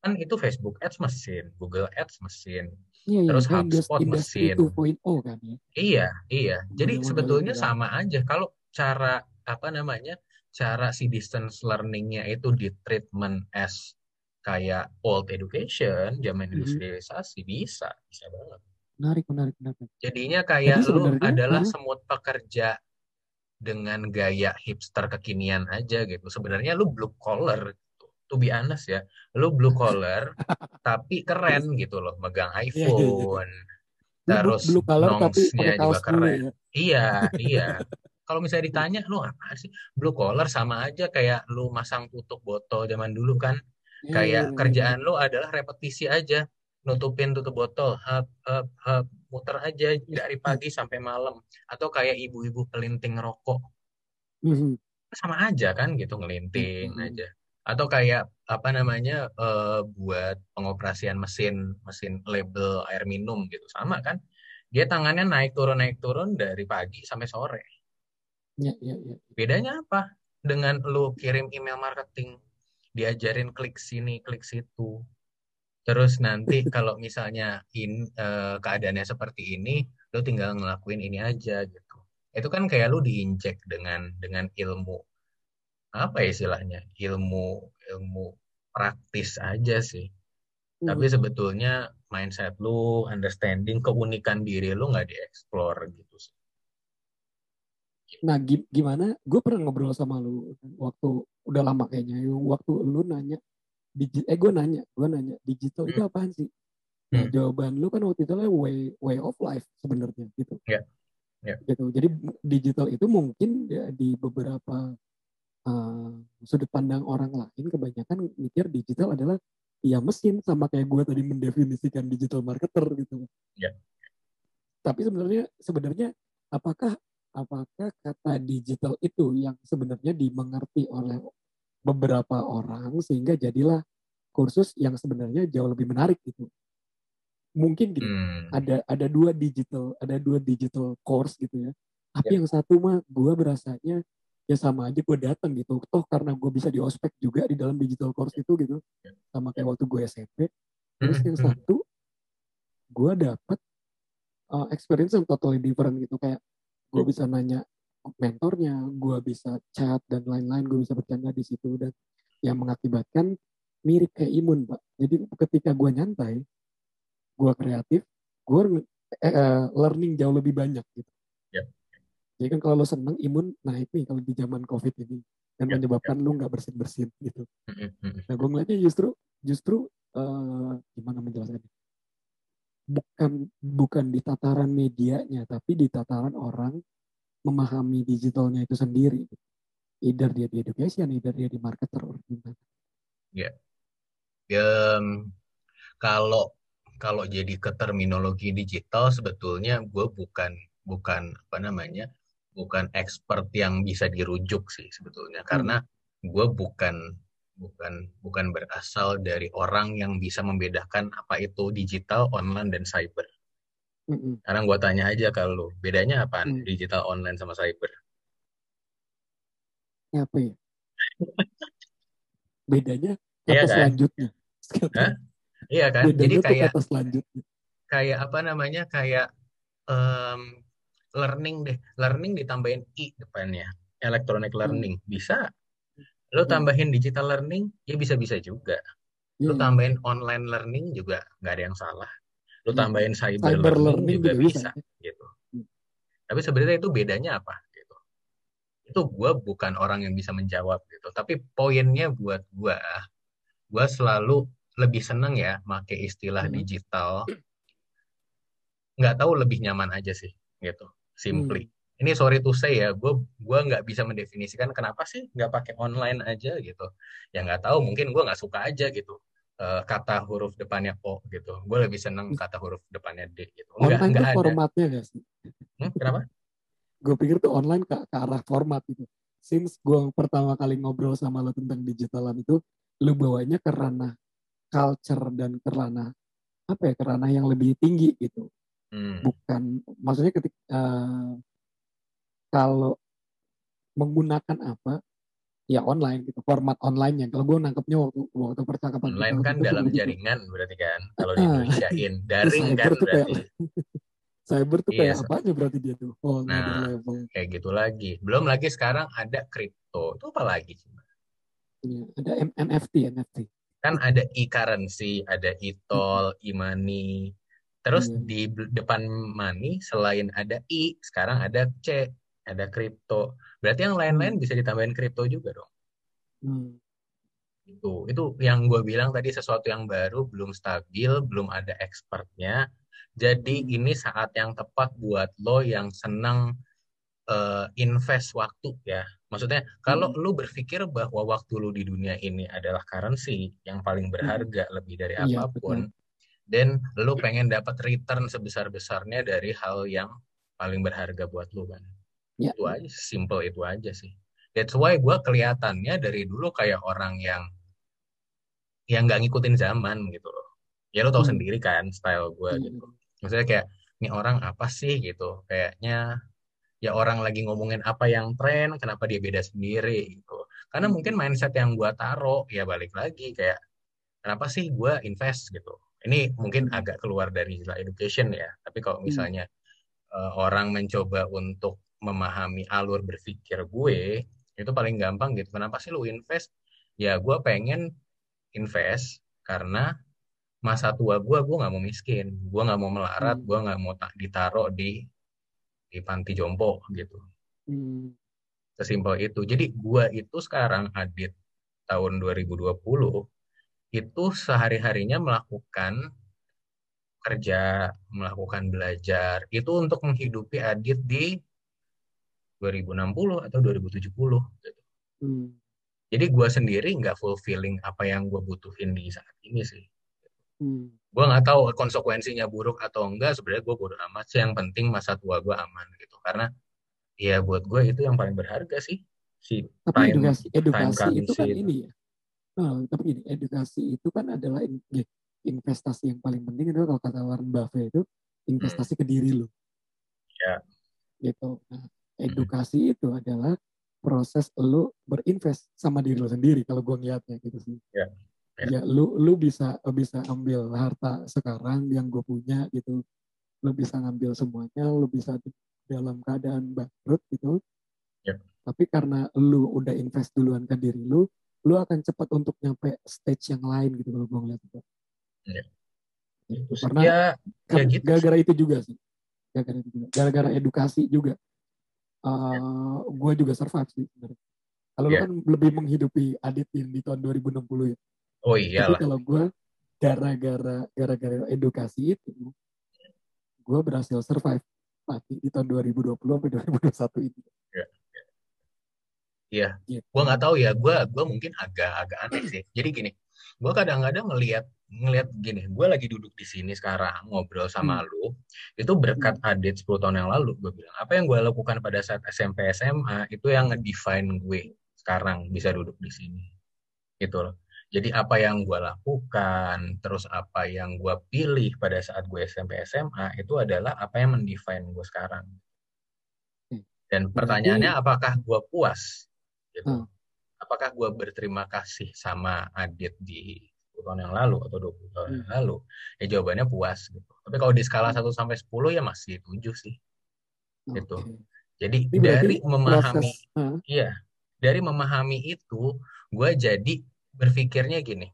Kan itu Facebook Ads mesin, Google Ads mesin, Iya, iya, Terus HubSpot mesin. 2.0 kan ya. Iya, iya. Jadi Model-model sebetulnya sama aja. Kalau cara apa namanya, cara si distance learningnya itu di treatment as kayak old education, zaman Mhm. industrialisasi bisa, bisa banget. Menarik, menarik, menarik. Jadinya kayak Jadi lu adalah uh, semut pekerja dengan gaya hipster kekinian aja gitu. Sebenarnya lu blue collar gitu. To be honest ya, lu blue *laughs* collar tapi keren gitu loh, megang Iya, iya, iya. iPhone. Terus blue collar tapi nongsnya juga keren. ya. Iya, *laughs* iya. Kalau misalnya ditanya, lu apa sih? Blue collar sama aja kayak lu masang tutup botol zaman dulu kan. Iya, iya, Kayak iya, kerjaan lu adalah repetisi aja. Nutupin tutup botol, hap, hap, hap, muter aja dari pagi sampai malam. Atau kayak ibu-ibu pelinting rokok. Mhm. Sama aja kan gitu, ngelinting Mhm. aja. Atau kayak apa namanya eh, buat pengoperasian mesin mesin label air minum gitu sama kan dia tangannya naik turun naik turun dari pagi sampai sore Iya, iya, iya. bedanya apa dengan lu kirim email marketing diajarin klik sini klik situ terus nanti kalau misalnya in eh, keadaannya seperti ini lu tinggal ngelakuin ini aja gitu itu kan kayak lu diinjek dengan dengan ilmu apa ya istilahnya ilmu ilmu praktis aja sih tapi Mhm. sebetulnya mindset lu understanding keunikan diri lu nggak dieksplor gitu sih Nah, gi- gimana? Gue pernah ngobrol sama lu waktu udah lama kayaknya. Waktu lu nanya digi, eh gue nanya gue nanya digital itu Hmm. apaan sih nah Hmm. jawaban lu kan waktu itu lah way way of life sebenarnya gitu Ya, ya. gitu jadi digital itu mungkin ya, di beberapa uh, sudut pandang orang lain kebanyakan mikir digital adalah ya mesin sama kayak gue tadi mendefinisikan digital marketer gitu Ya. tapi sebenarnya sebenarnya apakah apakah kata digital itu yang sebenarnya dimengerti oleh beberapa orang sehingga jadilah kursus yang sebenarnya jauh lebih menarik gitu mungkin gitu Hmm. ada ada dua digital ada dua digital course gitu ya tapi Ya. yang satu mah gue berasanya ya sama aja gue datang gitu toh karena gue bisa di ospek juga di dalam digital course itu gitu Ya. sama kayak waktu gue SMP terus yang hmm. satu gue dapet uh, experience yang totally different gitu kayak gue Hmm. bisa nanya mentornya gue bisa chat dan lain-lain gue bisa bercanda di situ dan yang mengakibatkan mirip kayak imun pak jadi ketika gue nyantai gue kreatif gue eh, eh, learning jauh lebih banyak gitu Ya. jadi kan kalau lo seneng imun naik nih kalau di zaman covid ini dan Ya, menyebabkan lu nggak bersin bersin gitu. Nah, gue ngeliatnya justru justru eh, gimana menjelaskannya? Bukan bukan di tataran medianya, tapi di tataran orang memahami digitalnya itu sendiri. Either dia di education, either dia di marketer, or gimana. Ya, em, kalau kalau jadi ke terminologi digital sebetulnya gue bukan bukan apa namanya bukan expert yang bisa dirujuk sih sebetulnya karena gue bukan bukan bukan berasal dari orang yang bisa membedakan apa itu digital, online dan cyber. Mm-mm. Sekarang gue tanya aja ke lu, bedanya apaan Hmm. digital, online sama cyber? Ya, apa ya? *laughs* Bedanya kata Iya kan? selanjutnya. Hah? Iya kan? Jadi Bedanya tuh kayak kata selanjutnya. kayak apa namanya kayak em, learning deh learning ditambahin i depannya electronic learning bisa lo Hmm. tambahin digital learning ya bisa bisa juga lo Iya. tambahin online learning juga nggak ada yang salah lo Iya. tambahin cyber, Cyber learning, learning juga bisa bisa. gitu Hmm. tapi sebenarnya itu bedanya apa gitu itu gue bukan orang yang bisa menjawab gitu tapi poinnya buat gue gue selalu lebih seneng ya make istilah Hmm. digital nggak tahu lebih nyaman aja sih gitu simply ini sorry to say ya gue gua nggak bisa mendefinisikan kenapa sih nggak pakai online aja gitu ya nggak tahu mungkin gue nggak suka aja gitu eh, kata huruf depannya o gitu gue lebih seneng kata huruf depannya d gitu Online nggak tuh ada formatnya gak sih? Hmm, kenapa gue pikir tuh online ke, ke arah format gitu. Since gue pertama kali ngobrol sama lo tentang digitalan itu, lo bawanya ke ranah culture dan ke ranah apa ya, ke ranah yang lebih tinggi gitu. Hmm, Bukan, maksudnya ketika eh, kalau menggunakan apa, ya online gitu, format online yang kalau gue nangkepnya waktu waktu percakapan online kan dalam begitu. *laughs* jaringan berarti kan kalau di Ah, Indonesiain daring cyber kan tuh kayak berarti *laughs* cyber tuh Iya, kayak so- apa aja berarti dia tuh whole Nah. level. kayak gitu lagi belum lagi sekarang ada kripto itu apa lagi Iya, ada M- NFT, NFT. kan ada e-currency, ada e-toll, e-money. Terus Iya. di depan money selain ada i, sekarang ada c, ada kripto. Berarti yang lain-lain bisa ditambahin kripto juga dong. Hmm. Itu itu yang gue bilang tadi sesuatu yang baru, belum stabil, belum ada expertnya. Jadi Hmm. ini saat yang tepat buat lo yang senang eh, invest waktu ya. Maksudnya kalau Hmm. lu berpikir bahwa waktu lu di dunia ini adalah currency yang paling berharga lebih dari Iya, apa pun, dan lu pengen dapat return sebesar-besarnya dari hal yang paling berharga buat lu kan. Ya. Itu aja, simple itu aja sih. That's why gue kelihatannya dari dulu kayak orang yang yang nggak ngikutin zaman gitu loh. Ya lu tahu Hmm. sendiri kan style gue Hmm. gitu. Maksudnya kayak ini orang apa sih gitu. Kayaknya ya orang lagi ngomongin apa yang tren, kenapa dia beda sendiri gitu. Karena Hmm. mungkin mindset yang gue taro ya balik lagi kayak kenapa sih gue invest gitu. Ini mungkin Hmm. agak keluar dari istilah education ya. Tapi kalau Hmm. misalnya eh, orang mencoba untuk memahami alur berpikir gue, itu paling gampang gitu. Kenapa sih lu invest? Ya gue pengen invest karena masa tua gue, gue nggak mau miskin. Gue nggak mau melarat, Hmm. gue nggak mau tak ditaruh di di panti jompo gitu. Hmm. Sesimpel itu. Jadi gue itu sekarang Adit tahun 2020 itu sehari-harinya melakukan kerja, melakukan belajar, itu untuk menghidupi Adit di 2060 atau 2070 gitu. Hmm. Jadi gue sendiri nggak fulfilling apa yang gue butuhin di saat ini sih. Hmm. Gue nggak tahu konsekuensinya buruk atau enggak. Sebenarnya gue bodo amat sih. Yang penting masa tua gue aman gitu. Karena ya buat gue itu yang paling berharga sih. Si tapi time, edukasi, edukasi time itu kan ini ya. Nah, tapi ini edukasi itu kan adalah investasi yang paling penting itu kalau kata Warren Buffett itu investasi hmm. ke diri lo. Ya. Gitu. Nah, edukasi hmm. itu adalah proses lo berinvest sama diri lo sendiri kalau gue ngeliatnya gitu sih. Ya. Ya. ya lu lu bisa bisa ambil harta sekarang yang gue punya gitu. Lu bisa ngambil semuanya, lu bisa dalam keadaan bangkrut gitu. Ya. Tapi karena lu udah invest duluan ke diri lu, lu akan cepat untuk nyampe stage yang lain gitu kalau gue ngeliat itu. Ya. Itu karena ya, ya gitu. gara-gara itu juga sih. Gara-gara itu juga. Gara-gara edukasi juga. Uh, ya. Gue juga survive sih sebenarnya. Kalau lu kan lebih menghidupi Adit di tahun 2060 ya. Oh iya. Tapi kalau gue gara-gara gara-gara edukasi itu, gue berhasil survive mati di tahun 2020 sampai 2021 itu. Iya. Iya. Yeah. Gue nggak tahu ya. Gue gue mungkin agak-agak aneh sih. Jadi gini, gue kadang-kadang ngelihat ngelihat gini, gue lagi duduk di sini sekarang ngobrol sama hmm. lu, itu berkat hmm. Adit 10 tahun yang lalu, gue bilang, apa yang gue lakukan pada saat SMP SMA, itu yang ngedefine gue sekarang bisa duduk di sini. Gitu loh. Jadi apa yang gue lakukan, terus apa yang gue pilih pada saat gue SMP SMA, itu adalah apa yang mendefine gue sekarang. Hmm. Dan pertanyaannya, apakah gue puas? Gitu. Hmm apakah gue berterima kasih sama Adit di 10 tahun yang lalu atau 20 tahun hmm. yang lalu? Ya jawabannya puas gitu. Tapi kalau di skala 1 sampai 10 ya masih 7 sih. Okay. Gitu. Jadi Ini dari memahami proses, iya, dari memahami itu gue jadi berpikirnya gini.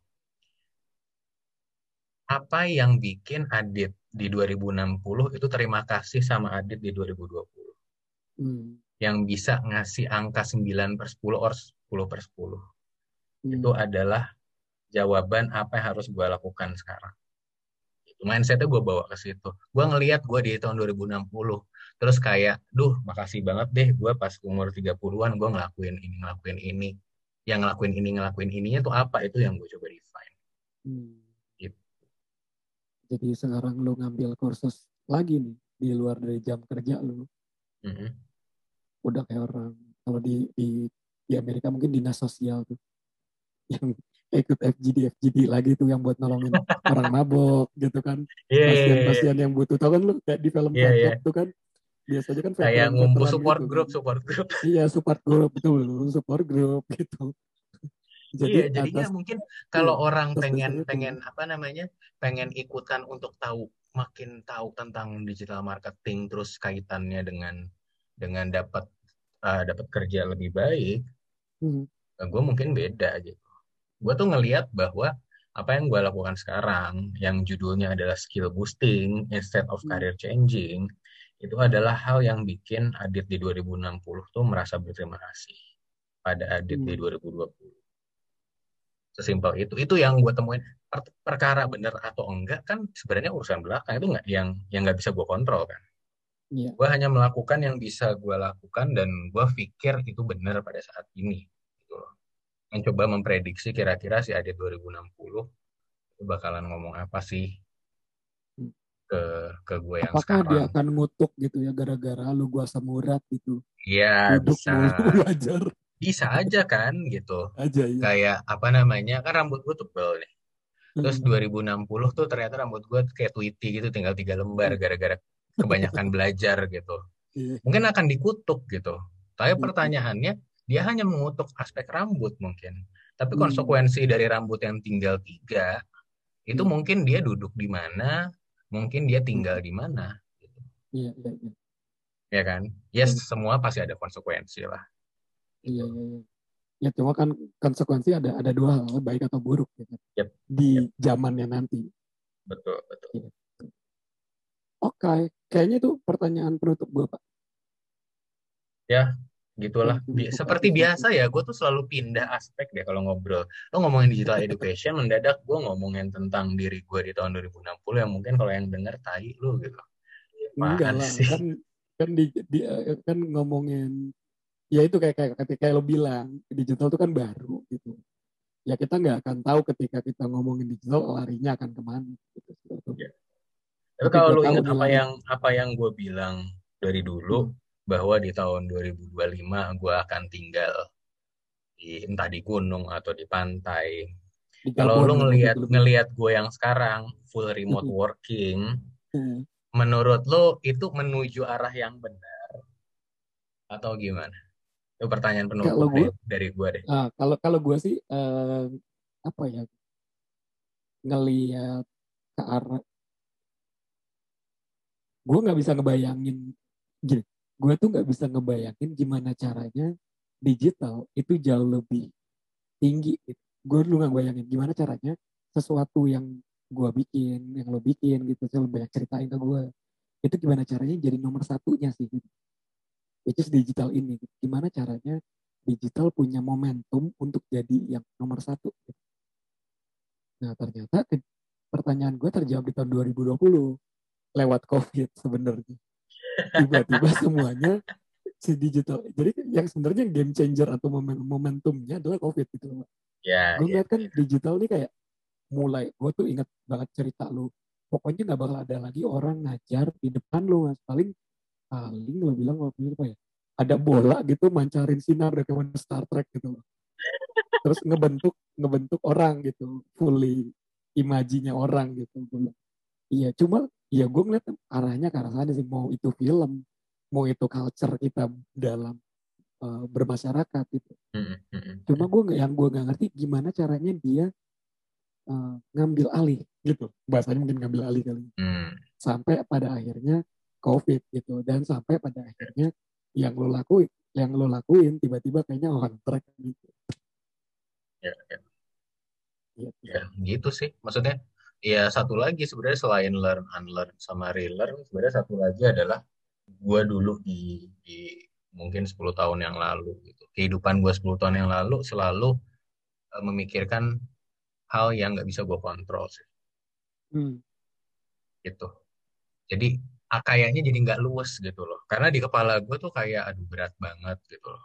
Apa yang bikin Adit di 2060 itu terima kasih sama Adit di 2020? Hmm. Yang bisa ngasih angka 9 per 10 or 10 per 10. Hmm. Itu adalah jawaban apa yang harus gue lakukan sekarang. Itu mindsetnya gue bawa ke situ. Gue ngeliat gue di tahun 2060. Terus kayak, duh makasih banget deh gue pas umur 30-an gue ngelakuin ini, ngelakuin ini. Yang ngelakuin ini, ngelakuin ininya tuh apa? Itu yang gue coba define. Hmm. Gitu. Jadi sekarang lo ngambil kursus lagi nih di luar dari jam kerja lo. Mm -hmm. Udah kayak orang kalau di, di di Amerika mungkin dinas sosial tuh yang ikut FGD FGD lagi tuh yang buat nolongin *laughs* orang mabok gitu kan yeah, iya, pasien pasien yeah, yang butuh tau kan lu kayak di film yeah, yeah. tuh kan biasanya kan kayak ngumpul support gitu, group kan. support group *laughs* iya support group betul support group gitu jadi iya jadinya atas, mungkin kalau iya, orang pengen itu. pengen apa namanya pengen ikutan untuk tahu makin tahu tentang digital marketing terus kaitannya dengan dengan dapat uh, dapat kerja lebih baik hmm. Nah, gue mungkin beda gitu gue tuh ngelihat bahwa apa yang gue lakukan sekarang yang judulnya adalah skill boosting instead of hmm. career changing itu adalah hal yang bikin Adit di 2060 tuh merasa berterima kasih pada Adit hmm. di 2020 sesimpel itu itu yang gue temuin per perkara benar atau enggak kan sebenarnya urusan belakang itu nggak yang yang nggak bisa gue kontrol kan Yeah. Gue hanya melakukan yang bisa gue lakukan dan gue pikir itu benar pada saat ini. Gitu Mencoba memprediksi kira-kira si Adit 2060 itu bakalan ngomong apa sih hmm. ke ke gue yang Apakah sekarang. dia akan ngutuk gitu ya gara-gara lu gue semurat gitu? Iya bisa. Belajar. Bisa aja kan gitu. Aja iya. Kayak apa namanya kan rambut gue tebel nih. Terus hmm. 2060 tuh ternyata rambut gue kayak Tweety gitu tinggal tiga lembar hmm. gara-gara kebanyakan belajar gitu. Iya. Mungkin akan dikutuk gitu. Tapi iya. pertanyaannya dia hanya mengutuk aspek rambut mungkin. Tapi hmm. konsekuensi dari rambut yang tinggal tiga itu hmm. mungkin dia duduk di mana, mungkin dia tinggal di mana. Gitu. Iya, iya, iya. Ya kan? Yes, semua pasti ada konsekuensi lah. Iya, iya, iya. Ya cuma kan konsekuensi ada ada dua hal, baik atau buruk gitu. Yep. Di yep. zamannya nanti. Betul, betul. Iya. Oke, okay. kayaknya itu pertanyaan penutup gue, Pak. Ya, gitulah Bi seperti biasa ya gue tuh selalu pindah aspek deh kalau ngobrol lo ngomongin digital education mendadak gue ngomongin tentang diri gue di tahun 2060 yang mungkin kalau yang denger tai lu gitu enggak lah sih? kan kan di, di kan ngomongin ya itu kayak kayak kayak lo bilang digital itu kan baru gitu ya kita nggak akan tahu ketika kita ngomongin digital larinya akan ke mana gitu. Ya. Tapi kalau lo ingat apa yang apa yang gue bilang dari dulu bahwa di tahun 2025 gue akan tinggal di entah di gunung atau di pantai. Kalau lu ngelihat ngelihat gue yang sekarang full remote working, hmm. menurut lo itu menuju arah yang benar atau gimana? Itu pertanyaan penuh kalau gue, dari gue deh. Uh, kalau kalau gue sih uh, apa ya ngelihat ke arah gue nggak bisa ngebayangin gini gue tuh nggak bisa ngebayangin gimana caranya digital itu jauh lebih tinggi. Gitu. Gue dulu nggak bayangin gimana caranya sesuatu yang gue bikin, yang lo bikin gitu, lebih banyak ceritain ke gue. Itu gimana caranya jadi nomor satunya sih. Gitu. Which digital ini. Gitu. Gimana caranya digital punya momentum untuk jadi yang nomor satu. Gitu. Nah ternyata pertanyaan gue terjawab di tahun 2020 lewat COVID sebenarnya tiba-tiba *laughs* semuanya si digital. Jadi yang sebenarnya game changer atau momentumnya adalah COVID gitu loh. Ya, gue yeah, kan yeah. digital nih kayak mulai, gue tuh ingat banget cerita lu. Pokoknya nggak bakal ada lagi orang ngajar di depan lu. Paling paling lo bilang waktu itu apa ya? Ada bola gitu mancarin sinar dari kayak Star Trek gitu loh. Terus ngebentuk ngebentuk orang gitu, fully imajinya orang gitu. Iya, cuma ya gue ngeliat arahnya ke arah sana sih. Mau itu film mau itu culture kita dalam uh, bermasyarakat gitu. Cuma gue nggak yang gue nggak ngerti gimana caranya dia uh, ngambil alih gitu. Bahasanya mungkin ngambil alih kali. Mm. sampai pada akhirnya covid gitu. Dan sampai pada akhirnya yang lo lakuin yang lo lakuin tiba-tiba kayaknya on track gitu. Ya, ya. Ya, ya gitu sih. Maksudnya ya satu lagi sebenarnya selain learn unlearn sama relearn sebenarnya satu lagi adalah gue dulu di, di mungkin 10 tahun yang lalu gitu. Kehidupan gue 10 tahun yang lalu selalu uh, memikirkan hal yang nggak bisa gue kontrol sih. Hmm. gitu. Jadi ah, kayaknya jadi nggak luas gitu loh. Karena di kepala gue tuh kayak aduh berat banget gitu loh.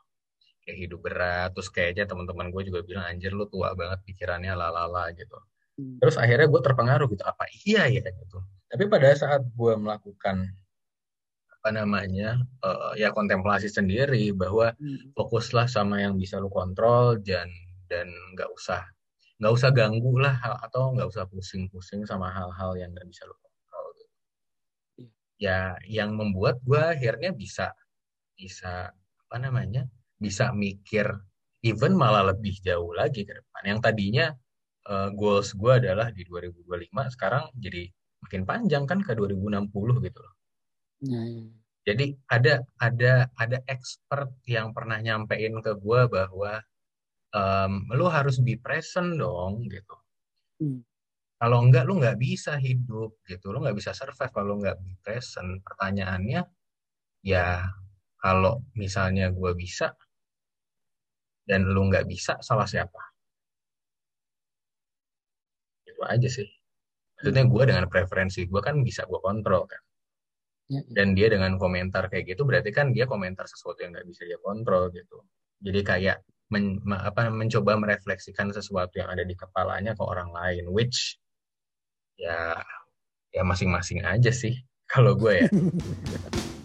Kayak hidup berat terus kayaknya teman-teman gue juga bilang anjir lu tua banget pikirannya lalala gitu. Terus akhirnya gue terpengaruh gitu, apa iya ya gitu. Tapi pada saat gue melakukan apa namanya uh, ya kontemplasi sendiri bahwa hmm. fokuslah sama yang bisa lu kontrol dan dan nggak usah nggak usah ganggu lah atau nggak usah pusing-pusing sama hal-hal yang nggak bisa lu kontrol. Gitu. Ya yang membuat gue akhirnya bisa bisa apa namanya bisa mikir even malah lebih jauh lagi ke depan. Yang tadinya uh, goals gue adalah di 2025 sekarang jadi makin panjang kan ke 2060 gitu loh. Ya, ya. Jadi ada ada ada expert yang pernah nyampein ke gue bahwa um, lu harus be present dong gitu. Hmm. Kalau enggak lu nggak bisa hidup gitu, lu nggak bisa survive kalau nggak be present. Pertanyaannya ya kalau misalnya gue bisa dan lu nggak bisa salah siapa? Itu aja sih. Maksudnya gue dengan preferensi gue kan bisa gue kontrol kan. Ya, ya. dan dia dengan komentar kayak gitu berarti kan dia komentar sesuatu yang nggak bisa dia kontrol gitu. Jadi kayak men, apa mencoba merefleksikan sesuatu yang ada di kepalanya ke orang lain which ya ya masing-masing aja sih *laughs* kalau gue ya *laughs*